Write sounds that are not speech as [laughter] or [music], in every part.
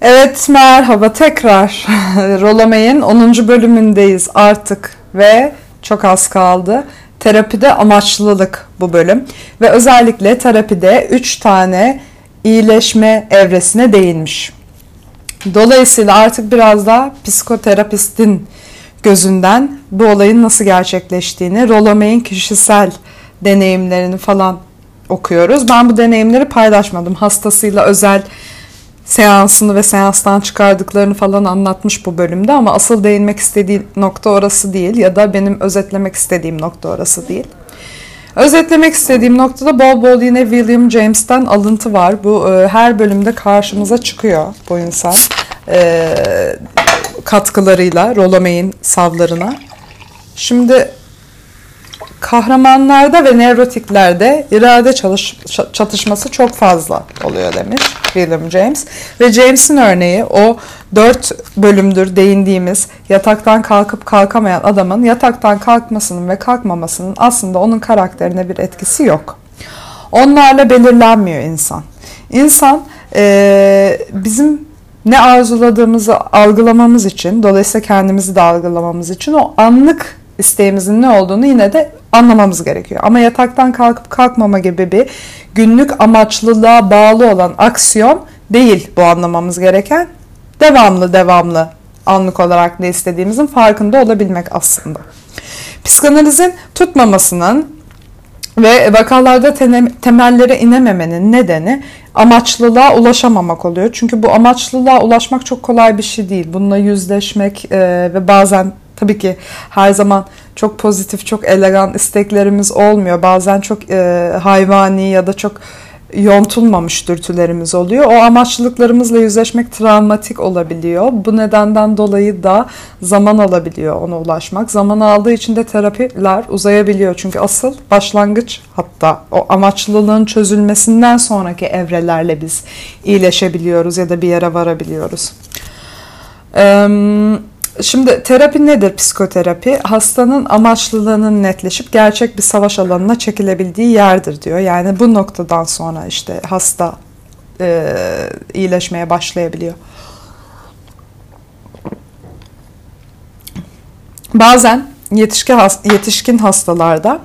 Evet merhaba tekrar. [laughs] Rolomay'ın 10. bölümündeyiz artık ve çok az kaldı. Terapide amaçlılık bu bölüm ve özellikle terapide 3 tane iyileşme evresine değinmiş. Dolayısıyla artık biraz da psikoterapistin gözünden bu olayın nasıl gerçekleştiğini, Rolomay'ın kişisel deneyimlerini falan okuyoruz. Ben bu deneyimleri paylaşmadım. Hastasıyla özel seansını ve seanstan çıkardıklarını falan anlatmış bu bölümde ama asıl değinmek istediği nokta orası değil ya da benim özetlemek istediğim nokta orası değil. Özetlemek istediğim noktada bol bol yine William James'ten alıntı var. Bu e, her bölümde karşımıza çıkıyor bu insan e, katkılarıyla Rollo savlarına. Şimdi kahramanlarda ve nevrotiklerde irade çalış, çatışması çok fazla oluyor demiş William James. Ve James'in örneği o dört bölümdür değindiğimiz yataktan kalkıp kalkamayan adamın yataktan kalkmasının ve kalkmamasının aslında onun karakterine bir etkisi yok. Onlarla belirlenmiyor insan. İnsan e, bizim ne arzuladığımızı algılamamız için, dolayısıyla kendimizi de algılamamız için o anlık isteğimizin ne olduğunu yine de anlamamız gerekiyor. Ama yataktan kalkıp kalkmama gibi bir günlük amaçlılığa bağlı olan aksiyon değil bu anlamamız gereken. Devamlı devamlı anlık olarak ne istediğimizin farkında olabilmek aslında. Psikanalizin tutmamasının ve vakalarda temellere inememenin nedeni amaçlılığa ulaşamamak oluyor. Çünkü bu amaçlılığa ulaşmak çok kolay bir şey değil. Bununla yüzleşmek e, ve bazen tabii ki her zaman çok pozitif, çok elegan isteklerimiz olmuyor. Bazen çok e, hayvani ya da çok yontulmamış dürtülerimiz oluyor. O amaçlılıklarımızla yüzleşmek travmatik olabiliyor. Bu nedenden dolayı da zaman alabiliyor ona ulaşmak. Zaman aldığı için de terapiler uzayabiliyor. Çünkü asıl başlangıç hatta o amaçlılığın çözülmesinden sonraki evrelerle biz iyileşebiliyoruz ya da bir yere varabiliyoruz. Eee Şimdi terapi nedir psikoterapi? Hastanın amaçlılığının netleşip gerçek bir savaş alanına çekilebildiği yerdir diyor. Yani bu noktadan sonra işte hasta e, iyileşmeye başlayabiliyor. Bazen yetişkin, yetişkin hastalarda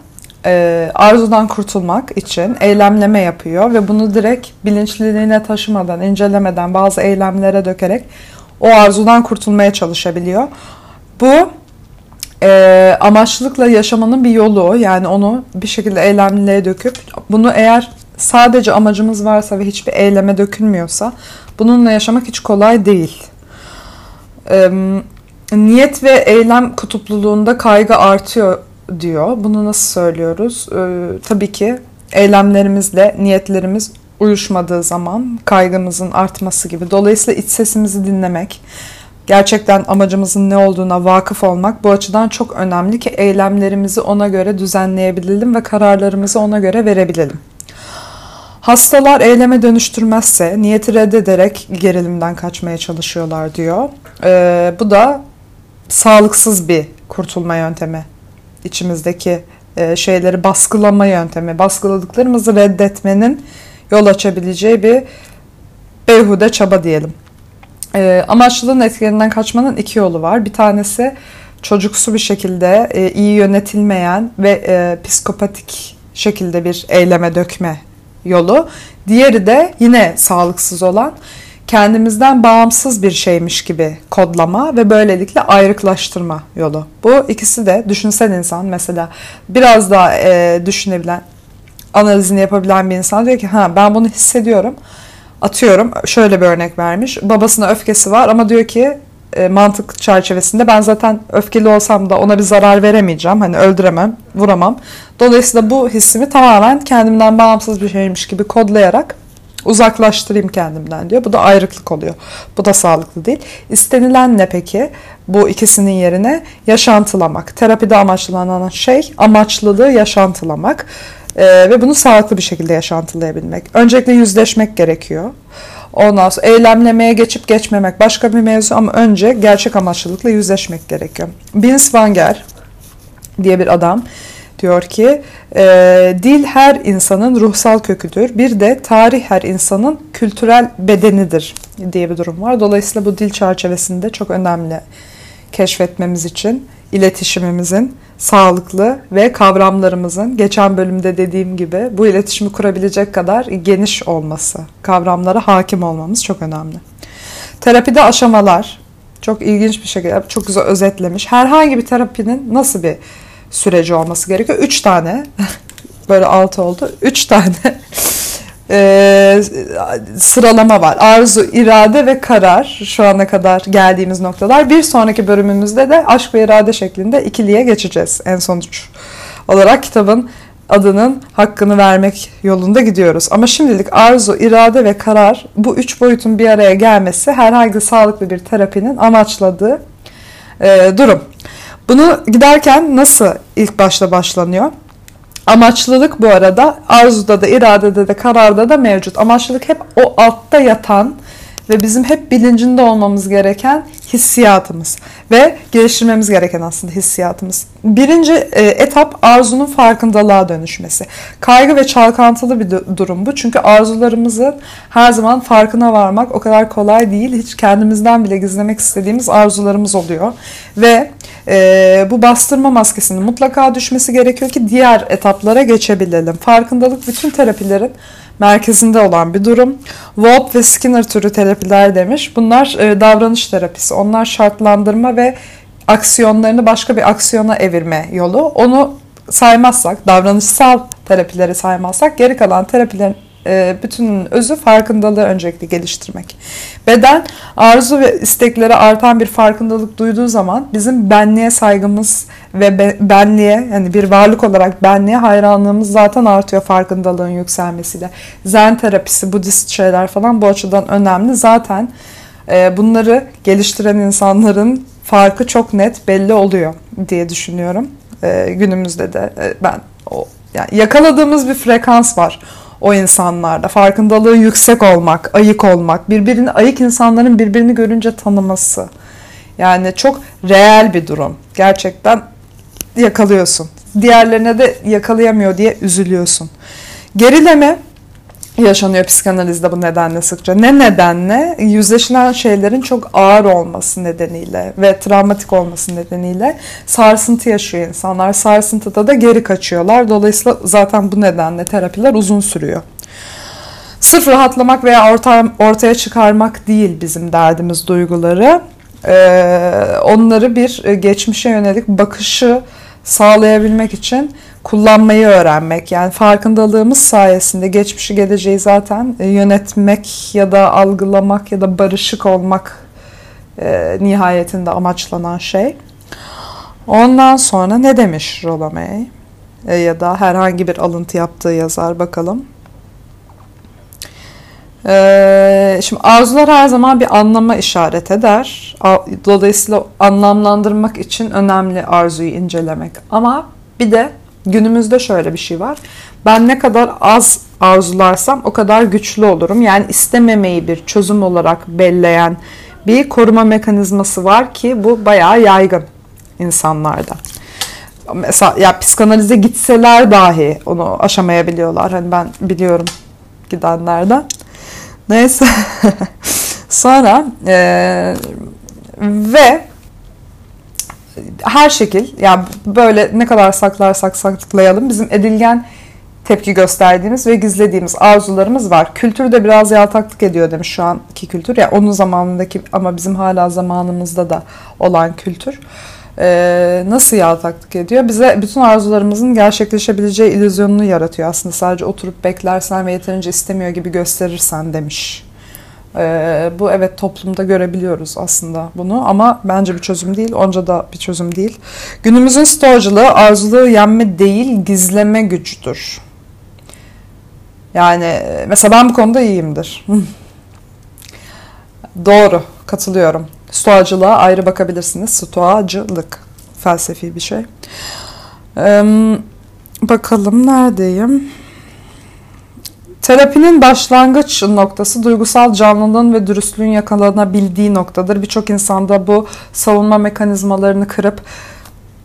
e, arzudan kurtulmak için eylemleme yapıyor ve bunu direkt bilinçliliğine taşımadan, incelemeden bazı eylemlere dökerek o arzudan kurtulmaya çalışabiliyor. Bu e, amaçlılıkla yaşamanın bir yolu yani onu bir şekilde eylemliliğe döküp bunu eğer sadece amacımız varsa ve hiçbir eyleme dökülmüyorsa bununla yaşamak hiç kolay değil. E, niyet ve eylem kutupluluğunda kaygı artıyor diyor. Bunu nasıl söylüyoruz? E, tabii ki eylemlerimizle niyetlerimiz uyuşmadığı zaman kaygımızın artması gibi. Dolayısıyla iç sesimizi dinlemek, gerçekten amacımızın ne olduğuna vakıf olmak bu açıdan çok önemli ki eylemlerimizi ona göre düzenleyebilelim ve kararlarımızı ona göre verebilelim. Hastalar eyleme dönüştürmezse niyeti reddederek gerilimden kaçmaya çalışıyorlar diyor. Ee, bu da sağlıksız bir kurtulma yöntemi. İçimizdeki e, şeyleri baskılama yöntemi. Baskıladıklarımızı reddetmenin yol açabileceği bir beyhude çaba diyelim. E, amaçlılığın etkilerinden kaçmanın iki yolu var. Bir tanesi çocuksu bir şekilde e, iyi yönetilmeyen ve e, psikopatik şekilde bir eyleme dökme yolu. Diğeri de yine sağlıksız olan kendimizden bağımsız bir şeymiş gibi kodlama ve böylelikle ayrıklaştırma yolu. Bu ikisi de düşünsel insan mesela biraz daha e, düşünebilen analizini yapabilen bir insan diyor ki ha ben bunu hissediyorum. Atıyorum şöyle bir örnek vermiş. Babasına öfkesi var ama diyor ki e, mantık çerçevesinde ben zaten öfkeli olsam da ona bir zarar veremeyeceğim. Hani öldüremem, vuramam. Dolayısıyla bu hissimi tamamen kendimden bağımsız bir şeymiş gibi kodlayarak uzaklaştırayım kendimden diyor. Bu da ayrıklık oluyor. Bu da sağlıklı değil. İstenilen ne peki? Bu ikisinin yerine yaşantılamak. Terapide amaçlanan şey amaçlılığı yaşantılamak. Ee, ve bunu sağlıklı bir şekilde yaşantılayabilmek. Öncelikle yüzleşmek gerekiyor. Ondan sonra eylemlemeye geçip geçmemek başka bir mevzu ama önce gerçek amaçlılıkla yüzleşmek gerekiyor. Vince Wanger diye bir adam diyor ki e, dil her insanın ruhsal köküdür. Bir de tarih her insanın kültürel bedenidir. diye bir durum var. Dolayısıyla bu dil çerçevesinde çok önemli keşfetmemiz için iletişimimizin sağlıklı ve kavramlarımızın geçen bölümde dediğim gibi bu iletişimi kurabilecek kadar geniş olması, kavramlara hakim olmamız çok önemli. Terapide aşamalar çok ilginç bir şekilde çok güzel özetlemiş. Herhangi bir terapinin nasıl bir süreci olması gerekiyor? Üç tane [laughs] böyle altı oldu. Üç tane e, sıralama var. Arzu, irade ve karar şu ana kadar geldiğimiz noktalar. Bir sonraki bölümümüzde de aşk ve irade şeklinde ikiliye geçeceğiz en sonuç olarak kitabın adının hakkını vermek yolunda gidiyoruz. Ama şimdilik arzu, irade ve karar bu üç boyutun bir araya gelmesi herhangi sağlıklı bir terapinin amaçladığı e, durum. Bunu giderken nasıl ilk başta başlanıyor? Amaçlılık bu arada arzuda da, iradede de, kararda da mevcut. Amaçlılık hep o altta yatan ve bizim hep bilincinde olmamız gereken hissiyatımız ve geliştirmemiz gereken aslında hissiyatımız. Birinci e, etap arzunun farkındalığa dönüşmesi. Kaygı ve çalkantılı bir durum bu. Çünkü arzularımızın her zaman farkına varmak o kadar kolay değil. Hiç kendimizden bile gizlemek istediğimiz arzularımız oluyor. Ve e, bu bastırma maskesinin mutlaka düşmesi gerekiyor ki diğer etaplara geçebilelim. Farkındalık bütün terapilerin merkezinde olan bir durum. Wolp ve Skinner türü terapiler demiş. Bunlar e, davranış terapisi. Onlar şartlandırma ve aksiyonlarını başka bir aksiyona evirme yolu. Onu saymazsak, davranışsal terapileri saymazsak geri kalan terapilerin e, bütün özü farkındalığı öncelikli geliştirmek. Beden arzu ve istekleri artan bir farkındalık duyduğu zaman bizim benliğe saygımız ve benliğe yani bir varlık olarak benliğe hayranlığımız zaten artıyor farkındalığın yükselmesiyle. Zen terapisi, Budist şeyler falan bu açıdan önemli. Zaten e, bunları geliştiren insanların farkı çok net belli oluyor diye düşünüyorum. E, günümüzde de ben o yani yakaladığımız bir frekans var o insanlarda. Farkındalığı yüksek olmak, ayık olmak, birbirini ayık insanların birbirini görünce tanıması. Yani çok reel bir durum. Gerçekten yakalıyorsun. Diğerlerine de yakalayamıyor diye üzülüyorsun. Gerileme yaşanıyor psikanalizde bu nedenle sıkça. Ne nedenle? Yüzleşilen şeylerin çok ağır olması nedeniyle ve travmatik olması nedeniyle sarsıntı yaşıyor insanlar. Sarsıntıda da geri kaçıyorlar. Dolayısıyla zaten bu nedenle terapiler uzun sürüyor. Sırf rahatlamak veya orta, ortaya çıkarmak değil bizim derdimiz duyguları. Ee, onları bir geçmişe yönelik bakışı sağlayabilmek için kullanmayı öğrenmek. Yani farkındalığımız sayesinde geçmişi geleceği zaten e, yönetmek ya da algılamak ya da barışık olmak e, nihayetinde amaçlanan şey. Ondan sonra ne demiş Rolomey? E, ya da herhangi bir alıntı yaptığı yazar bakalım. Ee, şimdi arzular her zaman bir anlama işaret eder. Dolayısıyla anlamlandırmak için önemli arzuyu incelemek. Ama bir de günümüzde şöyle bir şey var. Ben ne kadar az arzularsam o kadar güçlü olurum. Yani istememeyi bir çözüm olarak belleyen bir koruma mekanizması var ki bu bayağı yaygın insanlarda. Mesela ya psikanalize gitseler dahi onu aşamayabiliyorlar. Hani ben biliyorum gidenlerden. Neyse. [laughs] Sonra e, ve her şekil yani böyle ne kadar saklarsak saklayalım bizim edilgen tepki gösterdiğimiz ve gizlediğimiz arzularımız var. Kültür de biraz yaltaklık ediyor demiş şu anki kültür. Ya yani onun zamanındaki ama bizim hala zamanımızda da olan kültür. Nasıl yaltaklık ediyor? Bize bütün arzularımızın gerçekleşebileceği illüzyonunu yaratıyor aslında. Sadece oturup beklersen ve yeterince istemiyor gibi gösterirsen demiş. Ee, bu evet toplumda görebiliyoruz aslında bunu ama bence bir çözüm değil. Onca da bir çözüm değil. Günümüzün stoğacılığı arzuluğu yenme değil gizleme gücüdür. Yani mesela ben bu konuda iyiyimdir. [laughs] Doğru, katılıyorum. Stoğacılığa ayrı bakabilirsiniz. Stoğacılık felsefi bir şey. Ee, bakalım neredeyim? Terapinin başlangıç noktası duygusal canlılığın ve dürüstlüğün yakalanabildiği noktadır. Birçok insanda bu savunma mekanizmalarını kırıp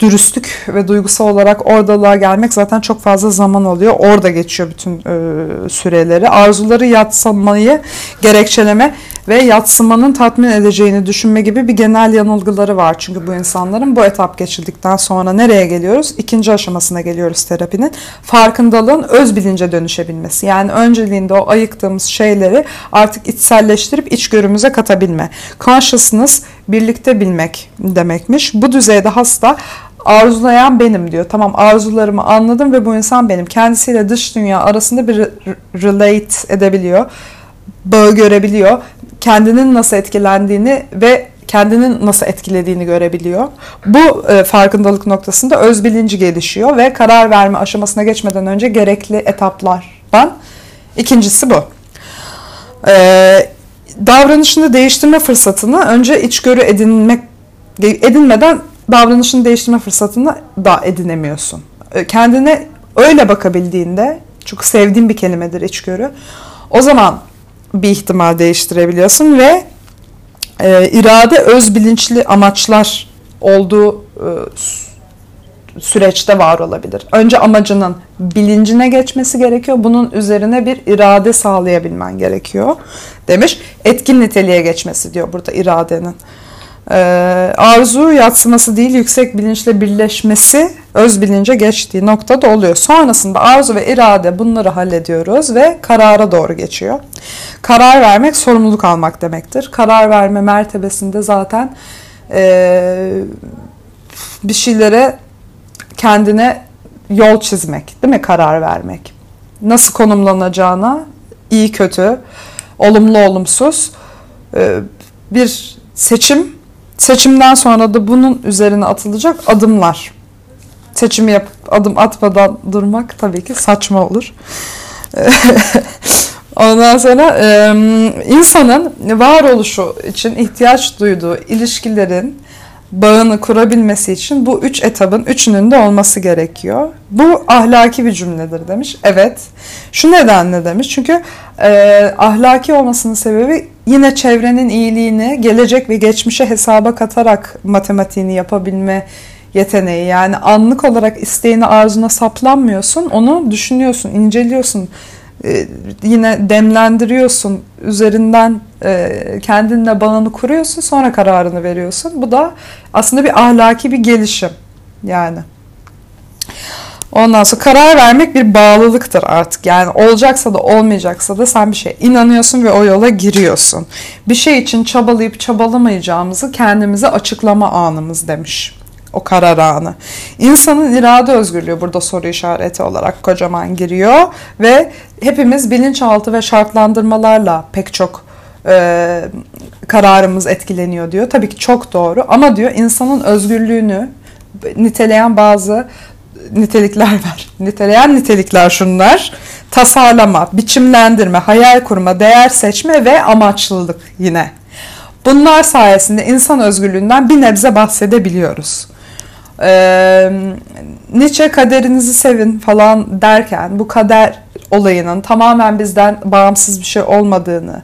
dürüstlük ve duygusal olarak oradalığa gelmek zaten çok fazla zaman oluyor. Orada geçiyor bütün e, süreleri. Arzuları yatsamayı gerekçeleme ve yatsımanın tatmin edeceğini düşünme gibi bir genel yanılgıları var. Çünkü bu insanların bu etap geçildikten sonra nereye geliyoruz? İkinci aşamasına geliyoruz terapinin. Farkındalığın öz bilince dönüşebilmesi. Yani önceliğinde o ayıktığımız şeyleri artık içselleştirip içgörümüze katabilme. Consciousness birlikte bilmek demekmiş. Bu düzeyde hasta arzulayan benim diyor. Tamam arzularımı anladım ve bu insan benim. Kendisiyle dış dünya arasında bir relate edebiliyor. Bağı görebiliyor. Kendinin nasıl etkilendiğini ve kendinin nasıl etkilediğini görebiliyor. Bu e, farkındalık noktasında öz bilinci gelişiyor ve karar verme aşamasına geçmeden önce gerekli etaplardan ikincisi bu. E, davranışını değiştirme fırsatını önce içgörü edinmek edinmeden davranışını değiştirme fırsatını da edinemiyorsun. E, kendine öyle bakabildiğinde, çok sevdiğim bir kelimedir içgörü. O zaman bir ihtimal değiştirebiliyorsun ve e, irade öz bilinçli amaçlar olduğu e, süreçte var olabilir. Önce amacının bilincine geçmesi gerekiyor. Bunun üzerine bir irade sağlayabilmen gerekiyor demiş. Etkin niteliğe geçmesi diyor burada iradenin. Ee, arzu yatsıması değil yüksek bilinçle birleşmesi öz bilince geçtiği noktada oluyor. Sonrasında arzu ve irade bunları hallediyoruz ve karara doğru geçiyor. Karar vermek sorumluluk almak demektir. Karar verme mertebesinde zaten e, bir şeylere kendine yol çizmek değil mi karar vermek. Nasıl konumlanacağına iyi kötü, olumlu olumsuz e, bir seçim Seçimden sonra da bunun üzerine atılacak adımlar. Seçimi yapıp adım atmadan durmak tabii ki saçma olur. [laughs] Ondan sonra insanın varoluşu için ihtiyaç duyduğu ilişkilerin bağını kurabilmesi için bu üç etabın üçünün de olması gerekiyor. Bu ahlaki bir cümledir demiş. Evet. Şu nedenle demiş. Çünkü e, ahlaki olmasının sebebi yine çevrenin iyiliğini gelecek ve geçmişe hesaba katarak matematiğini yapabilme yeteneği. Yani anlık olarak isteğini arzuna saplanmıyorsun. Onu düşünüyorsun, inceliyorsun. Ee, yine demlendiriyorsun. Üzerinden e, kendinle bağını kuruyorsun. Sonra kararını veriyorsun. Bu da aslında bir ahlaki bir gelişim. Yani. Ondan sonra karar vermek bir bağlılıktır artık. Yani olacaksa da olmayacaksa da sen bir şey inanıyorsun ve o yola giriyorsun. Bir şey için çabalayıp çabalamayacağımızı kendimize açıklama anımız demiş. O karar anı. İnsanın irade özgürlüğü burada soru işareti olarak kocaman giriyor ve hepimiz bilinçaltı ve şartlandırmalarla pek çok e, kararımız etkileniyor diyor. Tabii ki çok doğru ama diyor insanın özgürlüğünü niteleyen bazı nitelikler var. Niteleyen nitelikler şunlar. Tasarlama, biçimlendirme, hayal kurma, değer seçme ve amaçlılık yine. Bunlar sayesinde insan özgürlüğünden bir nebze bahsedebiliyoruz. Ee, Nietzsche kaderinizi sevin falan derken bu kader olayının tamamen bizden bağımsız bir şey olmadığını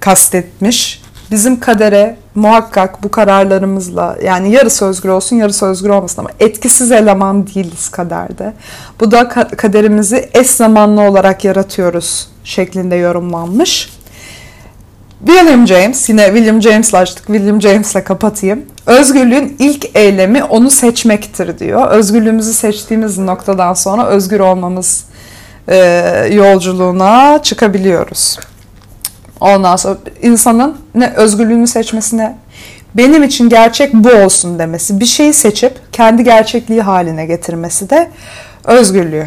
kastetmiş bizim kadere muhakkak bu kararlarımızla yani yarısı özgür olsun yarısı özgür olmasın ama etkisiz eleman değiliz kaderde. Bu da kaderimizi eş zamanlı olarak yaratıyoruz şeklinde yorumlanmış. William James, yine William James'le açtık, William James'le kapatayım. Özgürlüğün ilk eylemi onu seçmektir diyor. Özgürlüğümüzü seçtiğimiz noktadan sonra özgür olmamız e, yolculuğuna çıkabiliyoruz. Ondan sonra insanın ne özgürlüğünü seçmesine benim için gerçek bu olsun demesi, bir şeyi seçip kendi gerçekliği haline getirmesi de özgürlüğü.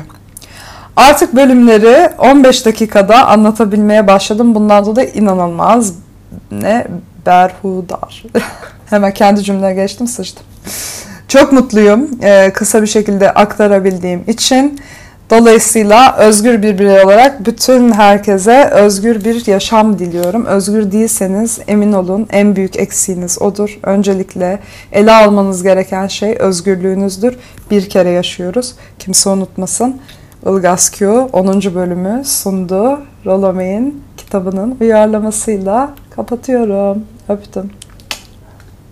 Artık bölümleri 15 dakikada anlatabilmeye başladım. Bundan dolayı inanılmaz ne berhudar. [laughs] Hemen kendi cümleye geçtim sıçtım. Çok mutluyum ee, kısa bir şekilde aktarabildiğim için. Dolayısıyla özgür bir birey olarak bütün herkese özgür bir yaşam diliyorum. Özgür değilseniz emin olun en büyük eksiğiniz odur. Öncelikle ele almanız gereken şey özgürlüğünüzdür. Bir kere yaşıyoruz. Kimse unutmasın. Ilgaz Q 10. bölümü sundu. Rolomey'in kitabının uyarlamasıyla kapatıyorum. Öptüm.